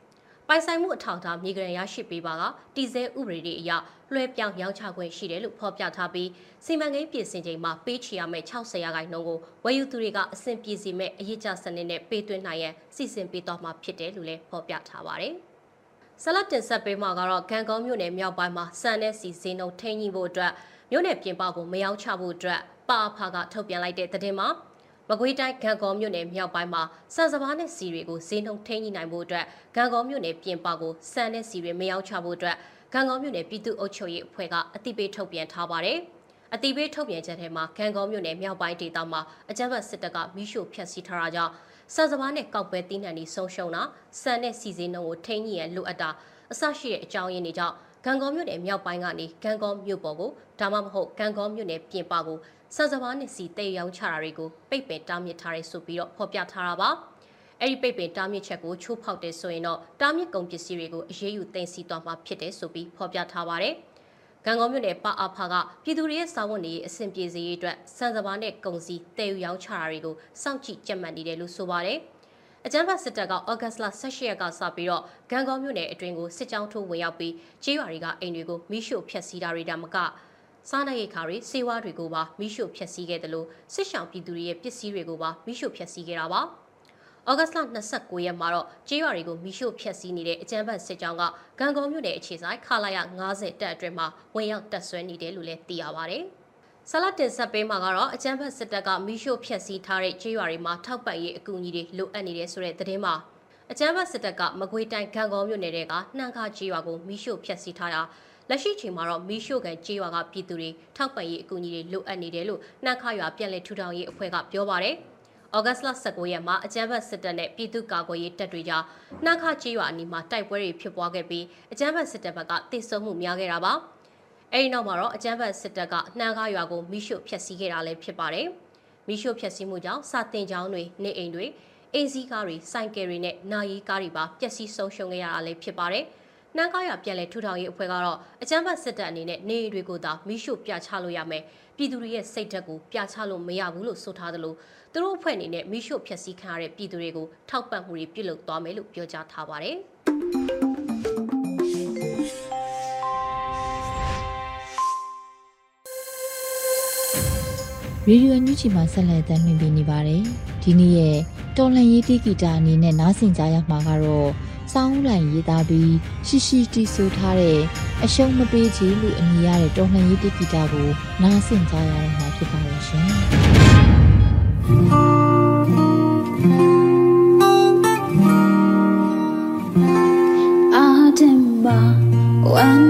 ပိုင်ဆိုင်မှုအထောက်အထားမြေကရန်ရရှိပေးပါကတည်ဆဲဥပဒေတွေအရလွှဲပြောင်းရောင်းချခွင့်ရှိတယ်လို့ဖော်ပြထားပြီးစီမံကိန်းပြင်ဆင်ချိန်မှာပေးချေရမယ့်60ရာခိုင်နှုန်းကိုဝယ်ယူသူတွေကအဆင့်ပြေစီမဲ့အရေးကြစနစ်နဲ့ပေးသွင်းနိုင်ရန်စီစဉ်ပေးသွားမှာဖြစ်တယ်လို့လည်းဖော်ပြထားပါတယ်။ဆလတ်တင်ဆက်ပေးမှာကတော့ဂန်ကောမြို့နယ်မြောက်ပိုင်းမှာစံတဲ့စီစင်းတို့ထိန်းညှိဖို့အတွက်မြို့နယ်ပြင်ပကိုမရောက်ချဖို့အတွက်ပါအဖာကထုတ်ပြန်လိုက်တဲ့သတင်းမှာ မကွေးတိုင်းဂံကောမြို့နယ်မြောက်ပိုင်းမှာစံစဘာနဲ့စီတွေကိုဈေးနှုန်းထိန်းညှိနိုင်ဖို့အတွက်ဂံကောမြို့နယ်ပြင်ပကိုစံနဲ့စီတွေမရောက်ချဖို့အတွက်ဂံကောမြို့နယ်ပြည်သူ့အုပ်ချုပ်ရေးအဖွဲ့ကအတိပေးထုတ်ပြန်ထားပါတယ်။အတိပေးထုတ်ပြန်ချက်ထဲမှာဂံကောမြို့နယ်မြောက်ပိုင်းဒေသမှာအကြမ်းဖက်စစ်တပ်ကမိရှို့ဖျက်ဆီးထားတာကြောင့်စံစဘာနဲ့ကောက်ပွဲတင်းနှံတွေဆုံးရှုံးတာစံနဲ့စီစင်းနှုန်းကိုထိန်းညှိရန်လိုအပ်တာအဆရှိတဲ့အကြောင်းရင်းတွေကြောင့်ဂံကောမြို့နယ်မြောက်ပိုင်းကနေဂံကောမြို့ပေါ်ကိုဒါမှမဟုတ်ဂံကောမြို့နယ်ပြင်ပကို စံစဘာနဲ့စီတေးရောင်းချတာတွေကိုပိတ်ပင်တားမြစ်ထားရဲဆိုပြီးတော့ဖော်ပြထားတာပါအဲ့ဒီပိတ်ပင်တားမြစ်ချက်ကိုချိုးဖောက်တယ်ဆိုရင်တော့တားမြစ်ကုန်ပစ္စည်းတွေကိုအရေးယူသိမ်းဆည်းသွားမှာဖြစ်တယ်ဆိုပြီးဖော်ပြထားပါတယ်။ကံကောမြို့နယ်ပအာဖာကပြည်သူတွေရဲ့စာဝန်တွေအဆင်ပြေစေရေးအတွက်စံစဘာနဲ့ကုန်စည်တည်ယူရောင်းချတာတွေကိုစောင့်ကြည့်ကြက်မှတ်နေတယ်လို့ဆိုပါတယ်။အကြမ်းဖက်စစ်တပ်ကဩဂတ်စ်လ18ရက်ကစပြီးတော့ဂံကောမြို့နယ်အတွင်းကိုစစ်ကြောင်းထိုးဝင်ရောက်ပြီးကျေးရွာတွေကအိမ်တွေကိုမိရှို့ဖျက်ဆီးတာတွေဒါမက စားနပ်ရိက္ခာတွေစေဝါတွေကိုပါမိရှို့ဖျက်ဆီးခဲ့တယ်လို့စစ်ဆောင်ပြည်သူတွေရဲ့ပစ္စည်းတွေကိုပါမိရှို့ဖျက်ဆီးခဲ့တာပါ။ဩဂတ်လ29ရက်မှာတော့ကျေးရွာတွေကိုမိရှို့ဖျက်ဆီးနေတဲ့အကြမ်းဖက်စစ်ကြောင်းကဂံကုန်းမြို့နယ်အခြေဆိုင်ခလာရ90တပ်အတွင်းမှာဝင်ရောက်တပ်ဆွဲနေတယ်လို့လည်းသိရပါဗျ။ဆလတ်တင်ဆက်ပေးမှာကတော့အကြမ်းဖက်စစ်တပ်ကမိရှို့ဖျက်ဆီးထားတဲ့ကျေးရွာတွေမှာထောက်ပံ့ရေးအကူအညီတွေလိုအပ်နေတယ်ဆိုတဲ့သတင်းမှာအကြမ်းဖက်စစ်တပ်ကမကွေးတိုင်းဂံကုန်းမြို့နယ်ကနှံခါကျေးရွာကိုမိရှို့ဖျက်ဆီးထားတာ လက်ရှိချိန်မှာတော့မီရှိုကန်ကြေးရွာကပြည်သူတွေထောက်ပံ့ရေးအကူအညီတွေလိုအပ်နေတယ်လို့နှက်ခရွာပြည်လဲထူထောင်ရေးအဖွဲ့ကပြောပါတယ်။ဩဂတ်စ်လ19ရက်မှာအကြမ်းဖက်စစ်တပ်နဲ့ပြည်သူ့ကာကွယ်ရေးတပ်တွေကြားနှက်ခကြေးရွာအနီးမှာတိုက်ပွဲတွေဖြစ်ပွားခဲ့ပြီးအကြမ်းဖက်စစ်တပ်ဘက်ကတိုက်ဆုံမှုများခဲ့တာပါ။အဲဒီနောက်မှာတော့အကြမ်းဖက်စစ်တပ်ကနှမ်းကားရွာကိုမိရှုဖျက်ဆီးခဲ့တာလည်းဖြစ်ပါတယ်။မိရှုဖျက်ဆီးမှုကြောင့်စာတင်ကျောင်းတွေနေအိမ်တွေအိမ်စီးကားတွေစိုင်ကယ်တွေနဲ့နာရီကားတွေပါပျက်စီးဆုံးရှုံးခဲ့ရတာလည်းဖြစ်ပါတယ်။ နှမ်းကားရွာပြန်လည်ထူထောင်ရေးအဖွဲ့ကတော့အကြမ်းဖက်စစ်တပ်အနေနဲ့နေအိမ်တွေကိုသာမိရှုပြချလို့ရမယ်။ပြည်သူတွေရဲ့စိတ်ဓာတ်ကိုပြချလို့မရဘူးလို့ဆိုထားသလိုသူတို့အဖွဲ့အနေနဲ့မိရှုဖျက်ဆီးခံရတဲ့ပြည်သူတွေကိုထောက်ပံ့မှုတွေပြုလုပ်သွားမယ်လို့ပြောကြားထားပါတယ်။ရေဒီယိုအန်ယူဂျီမှာဆက်လက်တင်ပြနေပါတယ်။ဒီနေ့ရဲ့တော်လန်ရေးတီဂီတာအနေနဲ့နားဆင်ကြရမှာကတော့ စောင်းလိုင်ရေးသားပြီးရှိရှိတီးဆိုထားတဲ့အရှုံးမပေးချေလို့အမည်ရတဲ့တော်လှန်ရေးတီဂီတာကိုနားဆင်ကြရတော့မှာဖြစ်ပါရဲ့ရှင်။အာတင်ပါဝမ်း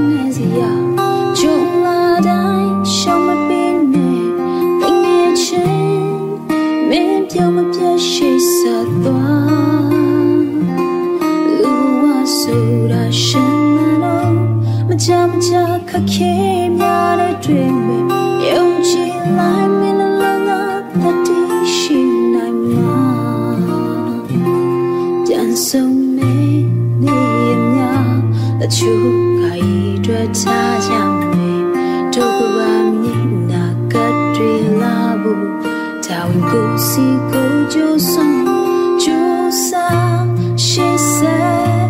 တချို့ကဤတွေ့ထားကြမယ်တို့ကဘာမြင်နာကတွေလာဘူးတောင်းကိုစီကိုကြိုးဆုံးကြိုးစားရှေ့ဆက်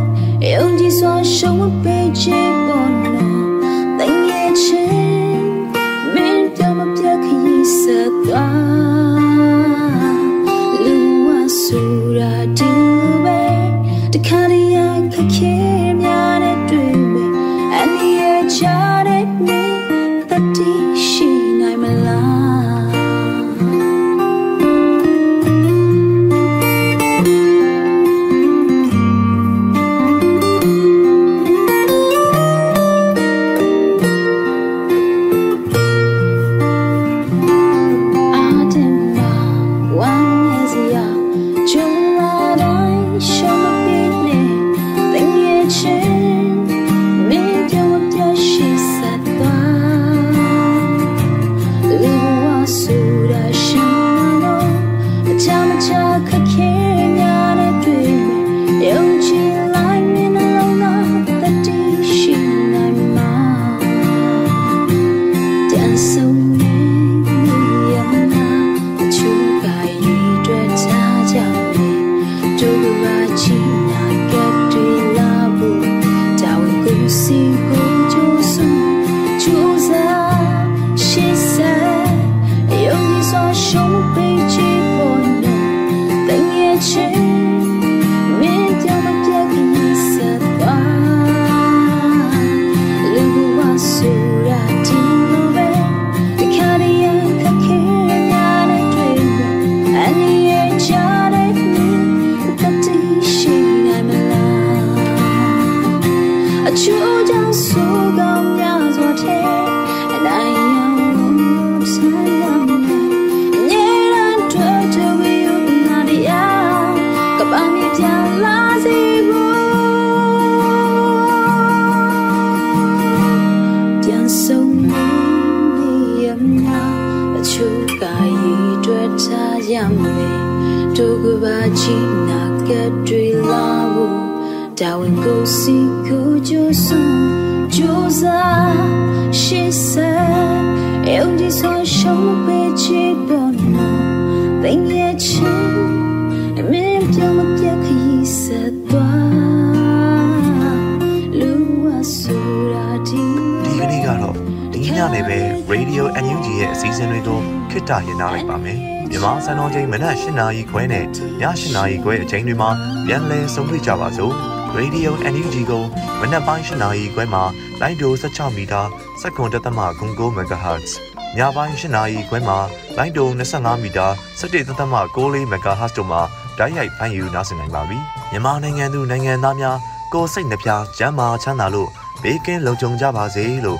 ယုံကြည်စွာရှုံးပေးခြင်း အ တာဝန်ကိုစီကိုကြိုးစုံကြိုးစားရှေ့ဆက်ယုံကြည်စွာရှုံးပေးချေပေါ်နော်တင်ရဲ့ချင်းမင်းပြောမပြတ်ခရီးဆက်သွားလူဝဆူရာဒီဒီကနေ့ကတော့ဒီညနေပဲ Radio NUG ရဲ့အစည်းအဝေးကိုခਿੱတရရနိုင်ပါမယ်မြန်မာစံတော်ချိန်မနက်၈နာရီခွဲနဲ့ည၈နာရီခွဲအချိန်တွေမှာပြန်လည်ဆုံတွေ့ကြပါစို့ Radio NUG ကိုမနက်ပိုင်း၈နာရီခွဲမှာလိုင်းဒို16မီတာစက္ကန့်တသမ9 MHz ညပိုင်း၈နာရီခွဲမှာလိုင်းဒို25မီတာ17တသမ6 MHz တို့မှာဓာတ်ရိုက်ဖမ်းယူနားဆင်နိုင်ပါပြီမြန်မာနိုင်ငံသူနိုင်ငံသားများကိုယ်စိတ်နှပြကျန်းမာချမ်းသာလို့ဘေးကင်းလုံခြုံကြပါစေလို့